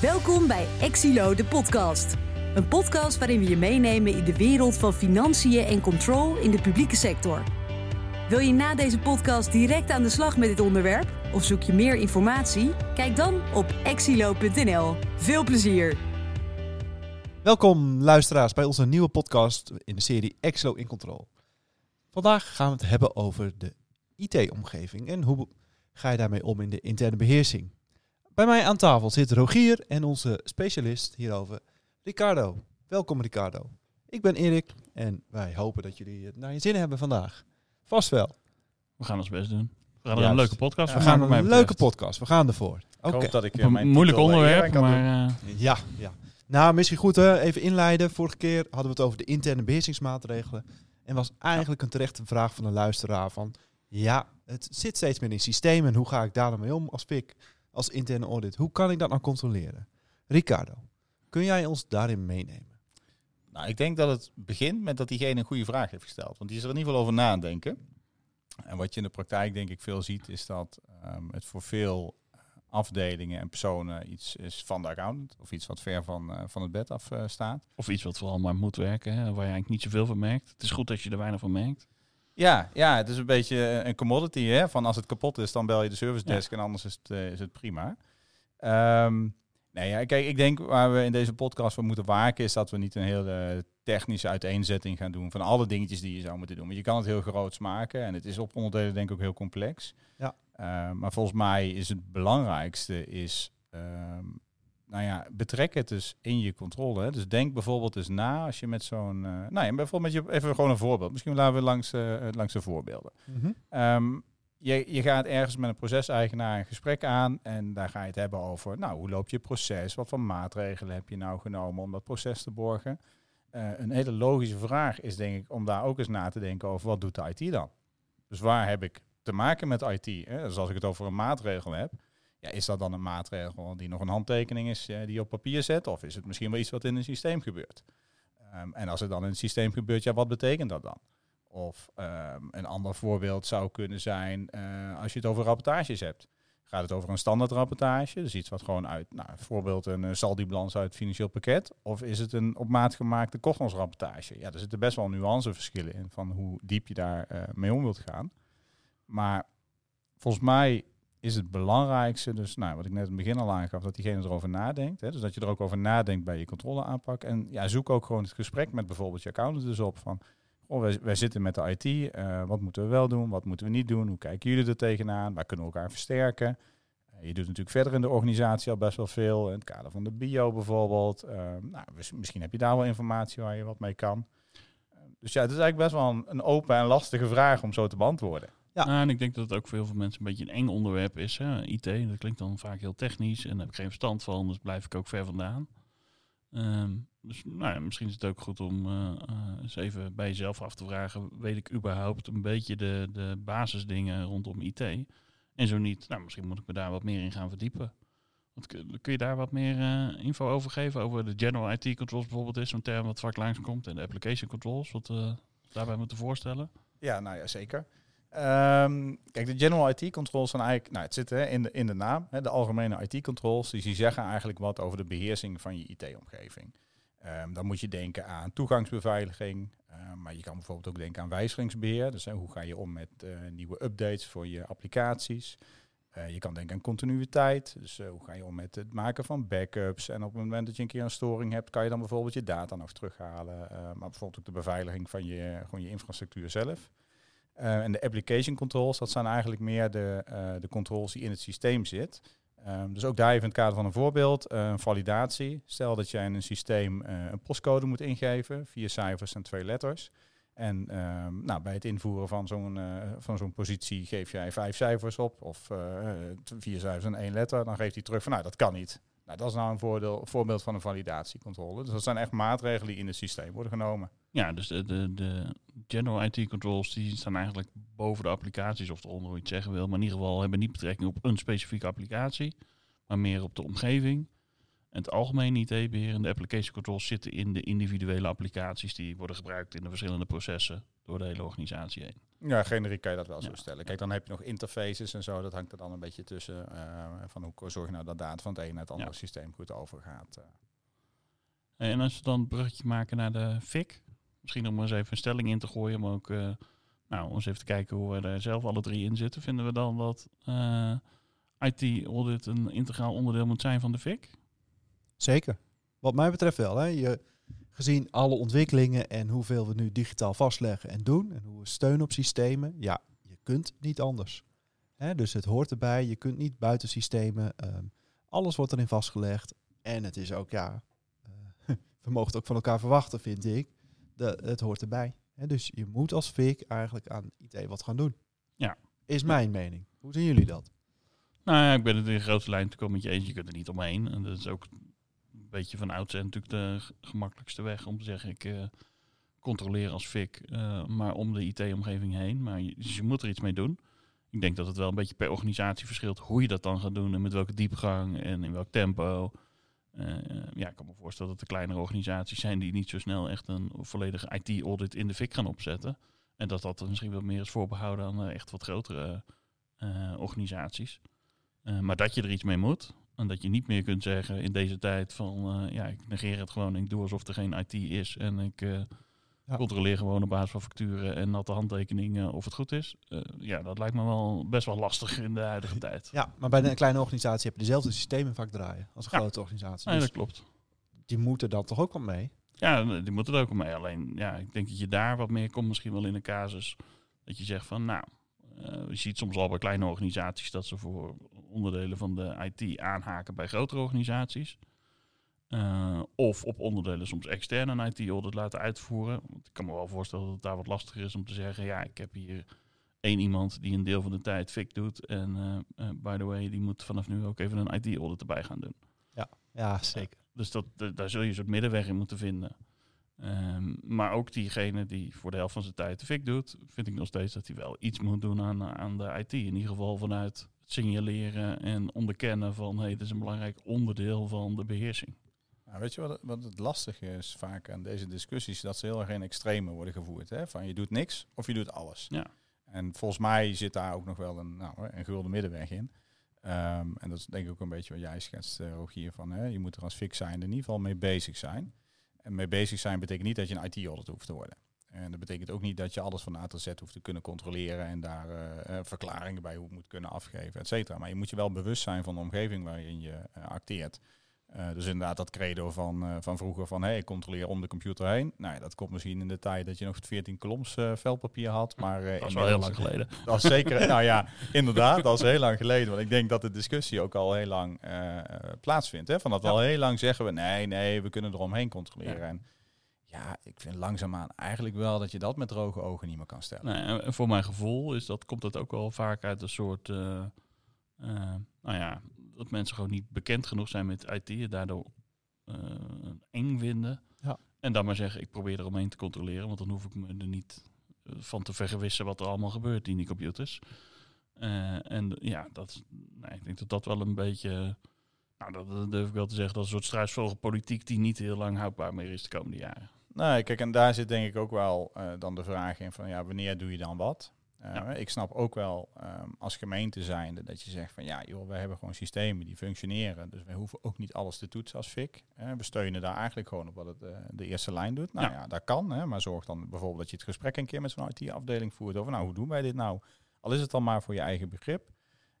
Welkom bij Exilo, de podcast. Een podcast waarin we je meenemen in de wereld van financiën en control in de publieke sector. Wil je na deze podcast direct aan de slag met dit onderwerp? Of zoek je meer informatie? Kijk dan op exilo.nl. Veel plezier! Welkom luisteraars bij onze nieuwe podcast in de serie Exlo in Control. Vandaag gaan we het hebben over de IT-omgeving en hoe ga je daarmee om in de interne beheersing. Bij mij aan tafel zit Rogier en onze specialist hierover, Ricardo. Welkom Ricardo. Ik ben Erik en wij hopen dat jullie het naar je zin hebben vandaag. Vast wel. We gaan ons best doen. We gaan er een leuke podcast We van gaan een leuke podcast. We gaan ervoor. Oké. Ik hoop dat ik Op eh, mijn Een moeilijk eh, onderwerp, maar eh, Ja, ja. Nou, misschien goed hè, even inleiden. Vorige keer hadden we het over de interne beheersingsmaatregelen. En was eigenlijk een terechte vraag van een luisteraar van... Ja, het zit steeds meer in systemen. En hoe ga ik daar dan mee om als PIC, als interne audit? Hoe kan ik dat nou controleren? Ricardo, kun jij ons daarin meenemen? Nou, ik denk dat het begint met dat diegene een goede vraag heeft gesteld. Want die is er in ieder geval over na aan het denken. En wat je in de praktijk denk ik veel ziet, is dat ehm, het voor veel eh, afdelingen en personen iets is van de accountant. Of iets wat ver van, eh, van het bed af eh, staat. of iets wat vooral maar moet werken, hè, waar je eigenlijk niet zoveel van merkt. Het is goed dat je er weinig van merkt. Ja, ja, het is een beetje een commodity. Hè? Van als het kapot is, dan bel je de service desk en anders is het, eh, is het prima. Ehm, nee, ja, kijk, ik denk waar we in deze podcast voor moeten waken, is dat we niet een hele technische uiteenzetting gaan doen van alle dingetjes die je zou moeten doen. Want je kan het heel groots maken en het is op onderdelen denk ik ook heel complex. Ja. Ehm, maar volgens mij is het belangrijkste is, ehm, nou ja, betrek het dus in je controle. Hè. Dus denk bijvoorbeeld eens na als je met zo'n, eh, nou ja, bijvoorbeeld met je, even gewoon een voorbeeld. Misschien laten we langs, eh, langs de voorbeelden. Ehm, je, je gaat ergens met een proceseigenaar een gesprek aan en daar ga je het hebben over, nou, hoe loopt je proces? Wat voor maatregelen heb je nou genomen om dat proces te borgen? Een hele logische vraag is denk ik om daar ook eens na te denken over, wat doet de IT dan? Dus waar heb ik te maken met IT? Hè? Dus als ik het over een maatregel heb, ja, is dat dan een maatregel die nog een handtekening is eh, die je op papier zet? Of is het misschien wel iets wat in een systeem gebeurt? Ehm, en als het dan in het systeem gebeurt, ja, wat betekent dat dan? Of ehm, een ander voorbeeld zou kunnen zijn eh, als je het over rapportages hebt. Gaat het over een standaard rapportage, dus iets wat gewoon uit, nou, bijvoorbeeld een uh, saldi-balans uit het financieel pakket, of is het een op maat gemaakte kostenrapportage? Ja, er zitten best wel nuanceverschillen in van hoe diep je daar eh, mee om wilt gaan. Maar volgens mij is het belangrijkste, dus nou, wat ik net in het begin al aangaf, dat diegene erover nadenkt. Hè, dus dat je er ook over nadenkt bij je controleaanpak. En ja, zoek ook gewoon het gesprek met bijvoorbeeld je accountant dus op van, wij, zitten met de IT, eh, wat moeten we wel doen, wat moeten we niet doen, hoe kijken jullie er tegenaan, waar kunnen we elkaar versterken. Eh, je doet natuurlijk verder in de organisatie al best wel veel, in het kader van de bio bijvoorbeeld. Eh, nou, mis- misschien heb je daar wel informatie waar je wat mee kan. Dus ja, het is eigenlijk best wel een open en lastige vraag om zo te beantwoorden. Ja. Nou, en ik denk dat het ook voor heel veel mensen een beetje een eng onderwerp is. Hè. IT, dat klinkt dan vaak heel technisch en daar heb ik geen verstand van, dus blijf ik ook ver vandaan. Ehm, dus nou ja, misschien is het ook goed om eh, eh, eens even bij jezelf af te vragen, weet ik überhaupt een beetje de, de basisdingen rondom IT? En zo niet, nou misschien moet ik me daar wat meer in gaan verdiepen. Want kun je daar wat meer eh, info over geven? Over de general IT controls bijvoorbeeld is zo'n term wat vaak langskomt. En de application controls, wat we daarbij moeten voorstellen. Ja, nou ja, zeker. Ehm, kijk, de general IT controls zijn eigenlijk, nou het zit in, de, in de naam, hè, de algemene IT controls, dus die zeggen eigenlijk wat over de beheersing van je IT-omgeving. Ehm, dan moet je denken aan toegangsbeveiliging, ehm, maar je kan bijvoorbeeld ook denken aan wijzigingsbeheer. Dus hoe ga je om met eh, nieuwe updates voor je applicaties. Eh, je kan denken aan continuïteit, dus eh, hoe ga je om met het maken van backups. En op het moment dat je een keer een storing hebt, kan je dan bijvoorbeeld je data nog terughalen. maar bijvoorbeeld ook de beveiliging van je, gewoon je infrastructuur zelf. Eh, en de application controls, dat zijn eigenlijk meer de, eh, de controls die in het systeem zit. Ehm, dus ook daar even in het kader van een voorbeeld, een validatie. Stel dat jij in een systeem een postcode moet ingeven, vier cijfers en twee letters. En ehm, nou, bij het invoeren van zo'n van zo'n positie geef jij vijf cijfers op, of vier cijfers en één letter. Dan geeft hij terug van, nou, dat kan niet. Nou, dat is nou een voordeel, voorbeeld van een validatiecontrole. Dus dat zijn echt maatregelen die in het systeem worden genomen. Ja, dus de, de, de general IT controls die staan eigenlijk boven de applicaties of eronder hoe je het zeggen wil. Maar in ieder geval hebben niet betrekking op een specifieke applicatie, maar meer op de omgeving. En het algemene IT-beheer en de application controls zitten in de individuele applicaties die worden gebruikt in de verschillende processen door de hele organisatie heen. Ja, generiek kan je dat wel zo stellen. Kijk, dan heb je nog interfaces en zo. Dat hangt er dan een beetje tussen. eh, van hoe zorg je nou dat data van het ene naar het andere Ja. systeem goed overgaat. eh. En als we dan een bruggetje maken naar de FIC, misschien om eens even een stelling in te gooien, maar ook eh, nou, om eens even te kijken hoe we er zelf alle drie in zitten, vinden we dan dat eh, IT-audit een integraal onderdeel moet zijn van de FIC? Zeker. Wat mij betreft wel. Hè. Je, gezien alle ontwikkelingen en hoeveel we nu digitaal vastleggen en doen. En hoe we steunen op systemen. Ja, je kunt niet anders. Hè, dus het hoort erbij. Je kunt niet buiten systemen. ehm, alles wordt erin vastgelegd. En het is ook, ja, eh, we mogen het ook van elkaar verwachten, vind ik. De, het hoort erbij. Dus je moet als FIC eigenlijk aan IT wat gaan doen. Ja. Is mijn mening. Hoe zien jullie dat? Nou ja, ik ben het in grote lijn natuurlijk wel met je eens. Je kunt er niet omheen. En dat is ook een beetje van oudsher natuurlijk de gemakkelijkste weg om te zeggen, ik eh, controleer als FIC, eh, maar om de IT-omgeving heen. Maar je, dus je moet er iets mee doen. Ik denk dat het wel een beetje per organisatie verschilt hoe je dat dan gaat doen en met welke diepgang en in welk tempo. Eh, ja, ik kan me voorstellen dat er kleinere organisaties zijn die niet zo snel echt een volledige IT-audit in de fik gaan opzetten. En dat dat misschien wel meer is voorbehouden aan eh, echt wat grotere eh, organisaties. Eh, maar dat je er iets mee moet. En dat je niet meer kunt zeggen in deze tijd van eh, ja, ik negeer het gewoon ik doe alsof er geen IT is. En ik eh, Ja. controleer gewoon op basis van facturen en natte handtekeningen of het goed is. Eh, ja, dat lijkt me wel best wel lastig in de huidige tijd. Ja, maar bij een kleine organisatie heb je dezelfde systemen vaak draaien als een Ja. grote organisatie. Nee, Dus dat klopt. die moeten dan toch ook wel mee. Ja, die moeten er ook mee. Alleen, ja, ik denk dat je daar wat meer komt misschien wel in een casus. Dat je zegt van, nou, eh, je ziet soms al bij kleine organisaties dat ze voor onderdelen van de IT aanhaken bij grotere organisaties. Eh, of op onderdelen soms extern een IT-audit laten uitvoeren. Want ik kan me wel voorstellen dat het daar wat lastiger is om te zeggen, ja, ik heb hier één iemand die een deel van de tijd FIC doet. En eh, eh, by the way, die moet vanaf nu ook even een IT-audit erbij gaan doen. Ja, zeker. Dus dat, da- daar zul je een soort middenweg in moeten vinden. Ehm, maar ook diegene die voor de helft van zijn tijd de fik doet, vind ik nog steeds dat hij wel iets moet doen aan, aan de IT. In ieder geval vanuit het signaleren en onderkennen van hey, dit is een belangrijk onderdeel van de beheersing. Nou, weet je wat, het- wat het lastige is vaak aan deze discussies? Dat ze heel erg in extreme worden gevoerd. Hè? Van je doet niks of je doet alles. Ja. En volgens mij zit daar ook nog wel een, nou, een gulden middenweg in. Ehm, en dat is denk ik ook een beetje wat jij schetst, uh, Rogier. Van, hè, je moet er als fix zijn in ieder geval mee bezig zijn. En mee bezig zijn betekent niet dat je een IT-audit hoeft te worden. En dat betekent ook niet dat je alles van A tot Z hoeft te kunnen controleren en daar eh, eh, verklaringen bij hoe moet kunnen afgeven, et cetera. Maar je moet je wel bewust zijn van de omgeving waarin je acteert. Uh, dus inderdaad dat credo van, uh, van vroeger van hey, ik controleer om de computer heen. Nou ja, dat komt misschien in de tijd dat je nog het 14 koloms uh, veldpapier had. Maar, dat is wel heel lang geleden. Dat is zeker, nou ja, inderdaad, dat is heel lang geleden. Want ik denk dat de discussie ook al heel lang plaatsvindt. Hè? Van dat we ja. al heel lang zeggen we nee, nee, we kunnen eromheen controleren. Ja. En ja, ik vind langzaamaan eigenlijk wel dat je dat met droge ogen niet meer kan stellen. Nee, en voor mijn gevoel is dat, komt dat ook wel vaak uit een soort, nou ja, dat mensen gewoon niet bekend genoeg zijn met IT en daardoor uh, eng vinden. Ja. En dan maar zeggen, ik probeer eromheen te controleren, want dan hoef ik me er niet eh, van te vergewissen wat er allemaal gebeurt in die computers. Uh, en ja, dat, nee, ik denk dat dat wel een beetje, nou dat, dat durf ik wel te zeggen, dat is een soort struisvogelpolitiek die niet heel lang houdbaar meer is de komende jaren. Nee, kijk, en daar zit denk ik ook wel uh, dan de vraag in van, ja, wanneer doe je dan wat? Uh, ja. Ik snap ook wel um, als gemeente zijnde dat je zegt van ja, joh, we hebben gewoon systemen die functioneren. Dus wij hoeven ook niet alles te toetsen als FIC. Uh, we steunen daar eigenlijk gewoon op wat het uh, de eerste lijn doet. Nou ja, ja dat kan. Hè, maar zorg dan bijvoorbeeld dat je het gesprek een keer met zo'n IT-afdeling voert over nou, hoe doen wij dit nou? Al is het dan maar voor je eigen begrip.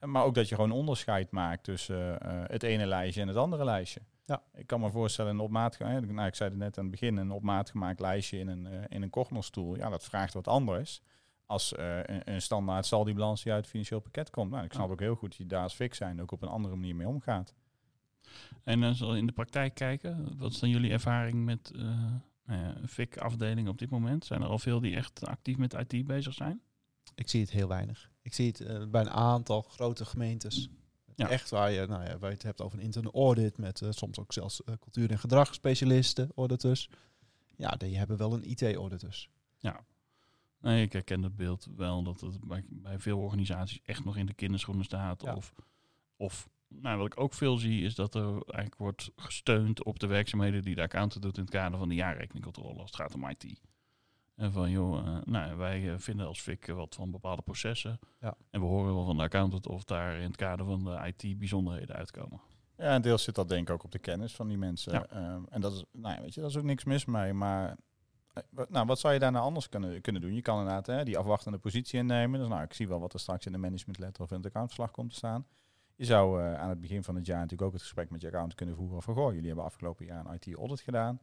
Maar ook dat je gewoon onderscheid maakt tussen het ene lijstje en het andere lijstje. Ja. Ik kan me voorstellen, een op maat, nou, ik zei het net aan het begin, een op maat gemaakt lijstje in een, in een Cognos-tool. Ja, dat vraagt wat anders als uh, een, een standaard saldi-balans die uit het financieel pakket komt. Nou, ik snap ook heel goed dat je daar als fix zijn ook op een andere manier mee omgaat. En als we in de praktijk kijken, wat is dan jullie ervaring met uh, nou ja, FIC-afdeling op dit moment? Zijn er al veel die echt actief met IT bezig zijn? Ik zie het heel weinig. Ik zie het uh, bij een aantal grote gemeentes. Ja. Echt waar je, nou ja, waar je het hebt over een interne audit met uh, soms ook zelfs uh, cultuur- en gedragsspecialisten, auditors. Ja, die hebben wel een IT-auditors. Ja, Nee, ik herken het beeld wel dat het bij, bij veel organisaties echt nog in de kinderschoenen staat. Ja. Of, of nou, wat ik ook veel zie, is dat er eigenlijk wordt gesteund op de werkzaamheden die de accountant doet in het kader van de jaarrekeningcontrole als het gaat om IT. En van, joh, uh, nou, wij vinden als FIC wat van bepaalde processen. Ja. En we horen wel van de accountant of daar in het kader van de IT bijzonderheden uitkomen. Ja, en deels zit dat denk ik ook op de kennis van die mensen. Ja. Ehm, en dat is, nou ja, weet je, dat is ook niks mis mee. Maar eh, nou, wat zou je daarna anders kunnen, kunnen doen? Je kan inderdaad hè, die afwachtende positie innemen. Dus nou, ik zie wel wat er straks in de management letter of in het accountverslag komt te staan. Je zou eh, aan het begin van het jaar natuurlijk ook het gesprek met je accountant kunnen voeren van, goh, jullie hebben afgelopen jaar een IT-audit gedaan.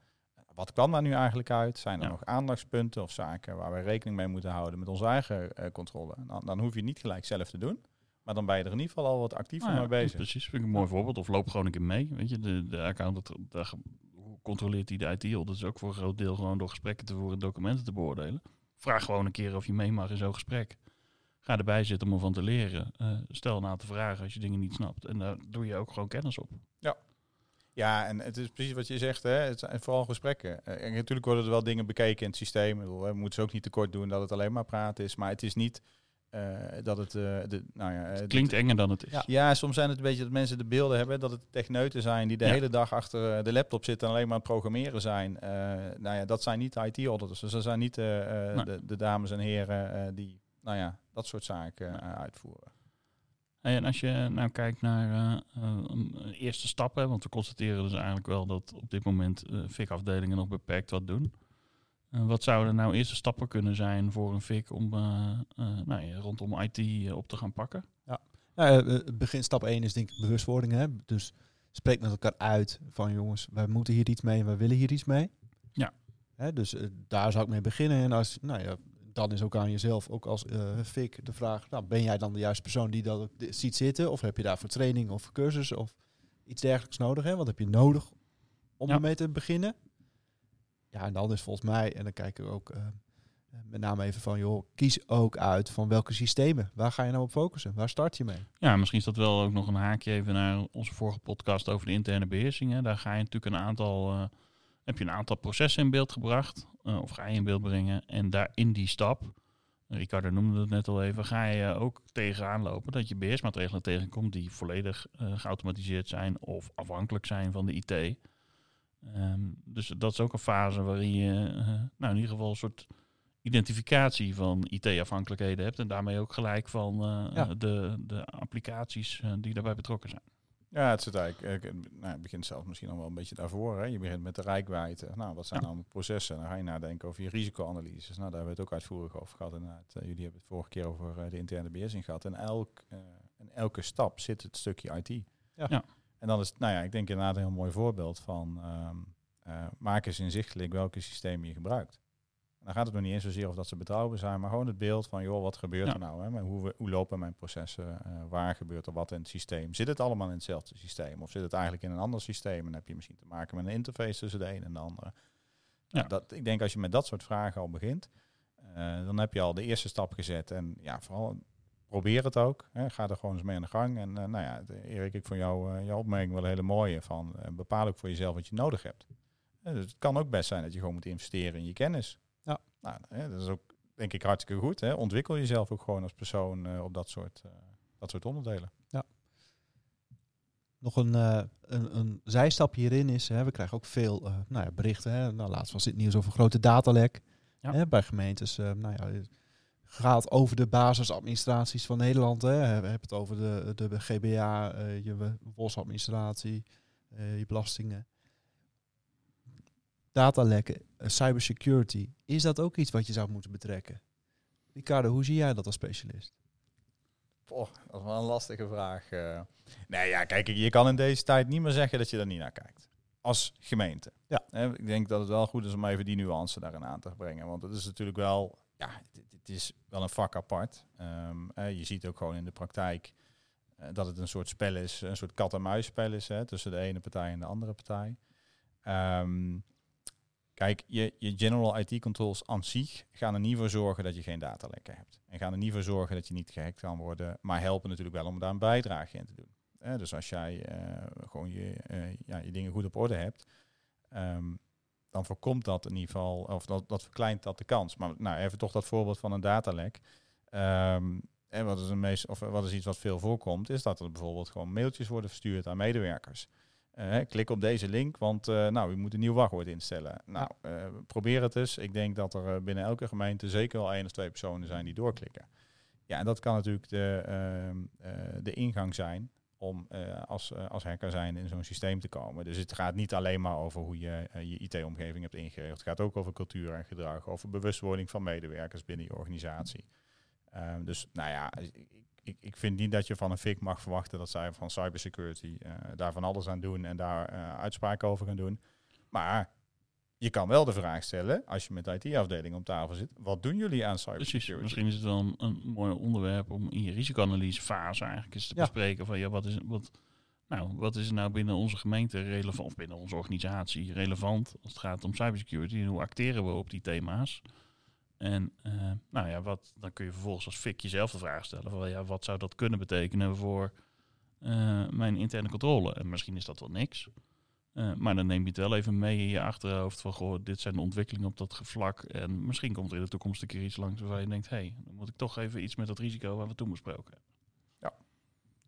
Wat kwam daar nu eigenlijk uit? Zijn er Ja. nog aandachtspunten of zaken waar we rekening mee moeten houden met onze eigen eh, controle? Dan, dan hoef je niet gelijk zelf te doen. Maar dan ben je er in ieder geval al wat actiever Nou ja, mee bezig. Precies, vind ik een mooi voorbeeld. Of loop gewoon een keer mee. Weet je, de, de accountant, daar controleert hij de IT? Dat is ook voor een groot deel gewoon door gesprekken te voeren, documenten te beoordelen. Vraag gewoon een keer of je mee mag in zo'n gesprek. Ga erbij zitten om ervan te leren. Eh, stel een aantal vragen als je dingen niet snapt. En daar doe je ook gewoon kennis op. Ja, en het is precies wat je zegt, hè? Het zijn vooral gesprekken. Eh, en natuurlijk worden er wel dingen bekeken in het systeem. We moeten ze ook niet tekort doen dat het alleen maar praten is. Maar het is niet eh, dat het... eh, de, nou ja, eh, Klinkt enger dan het is. Ja. Ja, soms zijn het een beetje dat mensen de beelden hebben dat het techneuten zijn die de Ja. hele dag achter de laptop zitten en alleen maar aan het programmeren zijn. Eh, nou ja, dat zijn niet IT-auditors. Dus dat zijn niet Nee. de, de dames en heren die, nou ja, dat soort zaken uitvoeren. En als je nou kijkt naar eerste stappen, want we constateren dus eigenlijk wel dat op dit moment eh FIC-afdelingen nog beperkt wat doen. Eh, wat zouden nou eerste stappen kunnen zijn voor een FIC om eh, eh, nou ja, rondom IT op te gaan pakken? Nou, eh, het begin stap 1 is denk ik bewustwording. Hè? Dus spreek met elkaar uit van jongens, wij moeten hier iets mee en wij willen hier iets mee. Ja. Hè, dus daar zou ik mee beginnen. En als, nou ja, dan is ook aan jezelf, ook als eh FIC, de vraag, nou, ben jij dan de juiste persoon die dat ziet zitten? Of heb je daarvoor training of cursus of iets dergelijks nodig? Hè? Wat heb je nodig om Ja. ermee te beginnen? Ja, en dan is volgens mij, en dan kijken we ook eh, eh, met name even van, joh, kies ook uit van welke systemen. Waar ga je nou op focussen? Waar start je mee? Ja, misschien is dat wel ook nog een haakje even naar onze vorige podcast over de interne beheersing. Hè. Daar ga je natuurlijk een aantal, eh, heb je een aantal processen in beeld gebracht, eh, of ga je in beeld brengen. En daar in die stap, Ricardo noemde het net al even, ga je ook tegenaan lopen dat je beheersmaatregelen tegenkomt die volledig geautomatiseerd zijn of afhankelijk zijn van de IT. Ehm, dus dat is ook een fase waarin je eh, nou, in ieder geval een soort identificatie van IT-afhankelijkheden hebt. En daarmee ook gelijk van eh, Ja. de, de applicaties eh, die daarbij betrokken zijn. Ja, het, zit eigenlijk, eh, nou, het begint zelfs misschien nog wel een beetje daarvoor. Hè. Je begint met de rijkwijde. Nou, wat zijn Ja. dan de processen? Dan ga je nadenken over je risicoanalyses. Nou, daar hebben we het ook uitvoerig over gehad. Inderdaad. Eh, jullie hebben het vorige keer over eh, de interne beheersing gehad. En elk, eh, in elke stap zit het stukje IT. Ja. Ja. En dan is het, nou ja, ik denk inderdaad een heel mooi voorbeeld van... ehm, eh, maak eens inzichtelijk welke systemen je gebruikt. En dan gaat het nog niet eens zozeer of dat ze betrouwbaar zijn, maar gewoon het beeld van, joh, wat gebeurt Ja. er nou? Hè? Hoe, we- hoe lopen mijn processen? Eh, waar gebeurt er wat in het systeem? Zit het allemaal in hetzelfde systeem? Of zit het eigenlijk in een ander systeem? En dan heb je misschien te maken met een interface tussen de een en de andere. Nou, Ja. dat, ik denk als je met dat soort vragen al begint, eh, dan heb je al de eerste stap gezet. En ja, vooral probeer het ook. Hè. Ga er gewoon eens mee aan de gang. En eh, nou ja, Erik, ik vond jou, eh, jouw opmerking wel een hele mooie. Van, eh, bepaal ook voor jezelf wat je nodig hebt. Dus het kan ook best zijn dat je gewoon moet investeren in je kennis. Ja. Nou, hè, dat is ook denk ik hartstikke goed. Hè. Ontwikkel jezelf ook gewoon als persoon eh, op dat soort, eh, dat soort onderdelen. Nog een, eh, een, een zijstapje hierin is, hè, we krijgen ook veel eh, nou ja, berichten. Hè. Nou, laatst was dit nieuws over grote datalek Ja. hè, bij gemeentes. eh, nou ja, gaat over de basisadministraties van Nederland. Hè. We hebben het over de, de GBA, eh, je WOS-administratie, eh, je belastingen. Datalekken, eh, cybersecurity. Is dat ook iets wat je zou moeten betrekken? Ricardo, hoe zie jij dat als specialist? Poh, dat is wel een lastige vraag. Nee, ja, kijk, je kan in deze tijd niet meer zeggen dat je er niet naar kijkt. Als gemeente. Ja. Ik denk dat het wel goed is om even die nuance daarin aan te brengen. Want het is natuurlijk wel, ja, het, is wel een vak apart. Ehm, je ziet ook gewoon in de praktijk eh, dat het een soort spel is, een soort kat-en-muisspel is hè, tussen de ene partij en de andere partij. Ehm, kijk, je, je general IT controls aan zich gaan er niet voor zorgen dat je geen datalekken hebt. En gaan er niet voor zorgen dat je niet gehackt kan worden, maar helpen natuurlijk wel om daar een bijdrage in te doen. Dus als jij eh, gewoon je, eh, ja, je dingen goed op orde hebt, ehm, dan voorkomt dat in ieder geval, of dat, dat verkleint dat de kans. Maar nou, even toch dat voorbeeld van een datalek. Ehm, en wat is, een meest, of wat is iets wat veel voorkomt, is dat er bijvoorbeeld gewoon mailtjes worden verstuurd aan medewerkers. Eh, klik op deze link, want uh, nou, u moet een nieuw wachtwoord instellen. Nou, uh, probeer het eens. Ik denk dat er binnen elke gemeente zeker wel één of twee personen zijn die doorklikken. Ja, en dat kan natuurlijk de, ehm, de ingang zijn om als, als hacker zijn in zo'n systeem te komen. Dus het gaat niet alleen maar over hoe je je IT-omgeving hebt ingericht. Het gaat ook over cultuur en gedrag, over bewustwording van medewerkers binnen je organisatie. Um, dus nou ja, ik, ik vind niet dat je van een FIC mag verwachten dat zij van cybersecurity uh, daar van alles aan doen en daar uh, uitspraken over gaan doen. Maar je kan wel de vraag stellen, als je met de IT-afdeling om tafel zit, wat doen jullie aan cybersecurity? Precies, misschien is het wel een, een mooi onderwerp om in je risicoanalysefase eigenlijk eens te ja. bespreken van ja, wat is, wat, nou, wat is nou binnen onze gemeente relevant, of binnen onze organisatie relevant als het gaat om cybersecurity en hoe acteren we op die thema's? En uh, nou ja, wat, dan kun je vervolgens als fik jezelf de vraag stellen: van, ja, wat zou dat kunnen betekenen voor uh, mijn interne controle? En misschien is dat wel niks. Uh, maar dan neem je het wel even mee in je achterhoofd van goh, dit zijn de ontwikkelingen op dat vlak. En misschien komt er in de toekomst een keer iets langs waar je denkt, hé, hey, dan moet ik toch even iets met dat risico waar we toen besproken hebben. Ja,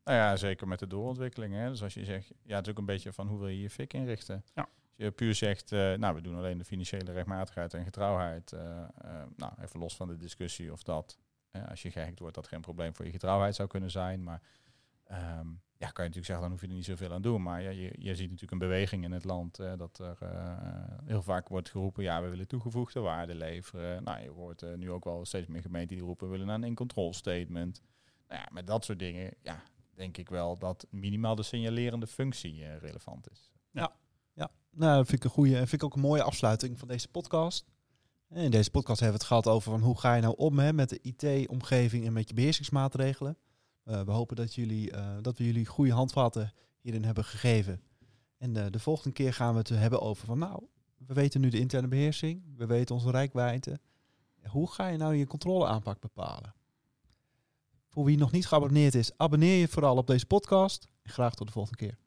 nou ja, zeker met de doorontwikkeling. Hè. Dus als je zegt, ja, het is ook een beetje van hoe wil je je fik inrichten. Ja je puur zegt, uh, nou, we doen alleen de financiële rechtmatigheid en getrouwheid. Uh, nou, even los van de discussie of dat, als je gehackt wordt, dat geen probleem voor je getrouwheid zou kunnen zijn. Maar um, ja, kan je natuurlijk zeggen, dan hoef je er niet zoveel aan doen. Maar ja, je, je ziet natuurlijk een beweging in het land dat er heel vaak wordt geroepen, ja, we willen toegevoegde waarde leveren. Nou, je hoort nu ook wel steeds meer gemeenten die roepen, we willen een in-control statement. Nou ja, met dat soort dingen, ja, denk ik wel dat minimaal de signalerende functie relevant is. Ja. Ja, nou, vind ik een goede vind ik ook een mooie afsluiting van deze podcast. In deze podcast hebben we het gehad over van hoe ga je nou om hè, met de IT-omgeving en met je beheersingsmaatregelen. Uh, we hopen dat, jullie, uh, dat we jullie goede handvatten hierin hebben gegeven. En uh, de volgende keer gaan we het hebben over van nou, we weten nu de interne beheersing, we weten onze rijkwijde. Hoe ga je nou je controleaanpak bepalen? Voor wie nog niet geabonneerd is, abonneer je vooral op deze podcast. En graag tot de volgende keer.